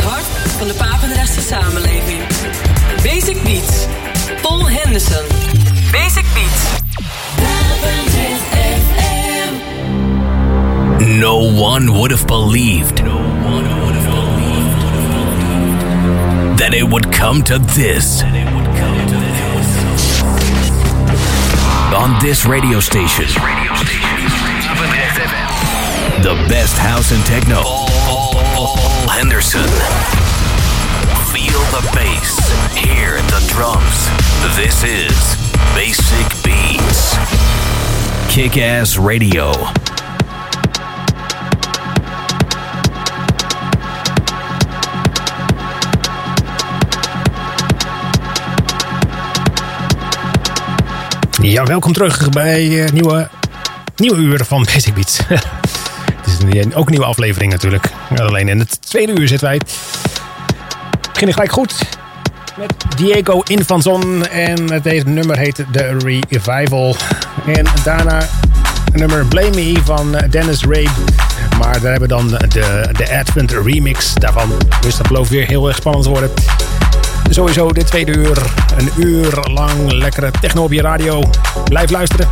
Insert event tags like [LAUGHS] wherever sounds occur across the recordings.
het hart van de Papendrechtse samenleving. Basic Beats. Paul Henderson. Basic Beats. No one would have believed. No one would have believed that it would come to this. On this radio station. The best house and techno. Paul Henderson. Feel the bass. Hear the drums. This is Basic Beats. Kick Ass Radio. Ja, welkom terug bij uh, nieuwe, nieuwe uur van Basic Beats. [LAUGHS] het is ook een nieuwe aflevering natuurlijk. Alleen in het tweede uur zitten wij. We beginnen gelijk goed met Diego Infanzon. En deze nummer heet The Revival. En daarna een nummer Blame Me van Dennis Ray. Maar daar hebben dan de, de Advent remix daarvan. Dus dat belooft weer heel erg spannend te worden. Sowieso dit tweede uur, een uur lang lekkere techno op je radio. Blijf luisteren.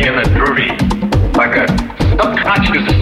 inner beauty, like a subconscious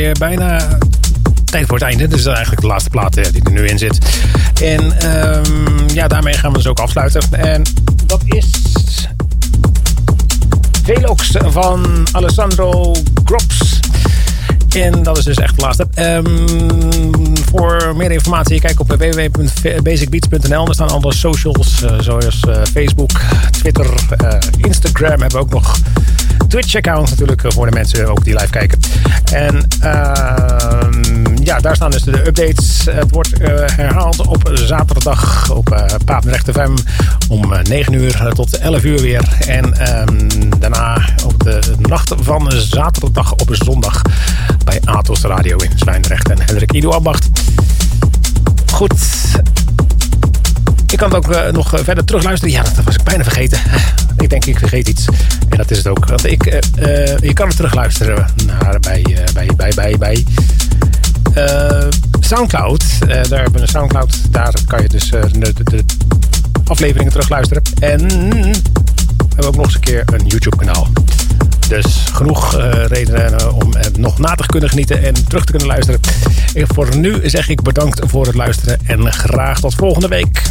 Is bijna tijd voor het einde. Dus eigenlijk de laatste plaat uh, die er nu in zit. En um, ja, daarmee gaan we dus ook afsluiten. En dat is Velox van Alessandro Grops. En dat is dus echt de laatste. Um, voor meer informatie kijk op www.basicbeats.nl. Daar staan alle socials uh, zoals uh, Facebook, Twitter, uh, Instagram. Hebben we ook nog Twitch-account natuurlijk voor de mensen ook die live kijken. En ehm, ja, daar staan dus de updates. Het wordt herhaald op zaterdag op uh, Papendrecht FM om 9 uur tot 11 uur weer. En um, daarna op de nacht van zaterdag op zondag bij Atos Radio in Zwijndrecht en Hendrik Ido Ambacht. Goed. Je kan het ook nog verder terugluisteren. Ja, dat was ik bijna vergeten. Ik denk, ik vergeet iets. En dat is het ook. Want ik, uh, uh, je kan het terugluisteren naar, bij, bij, bij, bij, bij Soundcloud. daar hebben we Soundcloud. Daar kan je dus de, afleveringen terugluisteren. En we hebben ook nog eens een keer een YouTube kanaal. Dus genoeg redenen om nog na te kunnen genieten en terug te kunnen luisteren. En voor nu zeg ik bedankt voor het luisteren en graag tot volgende week.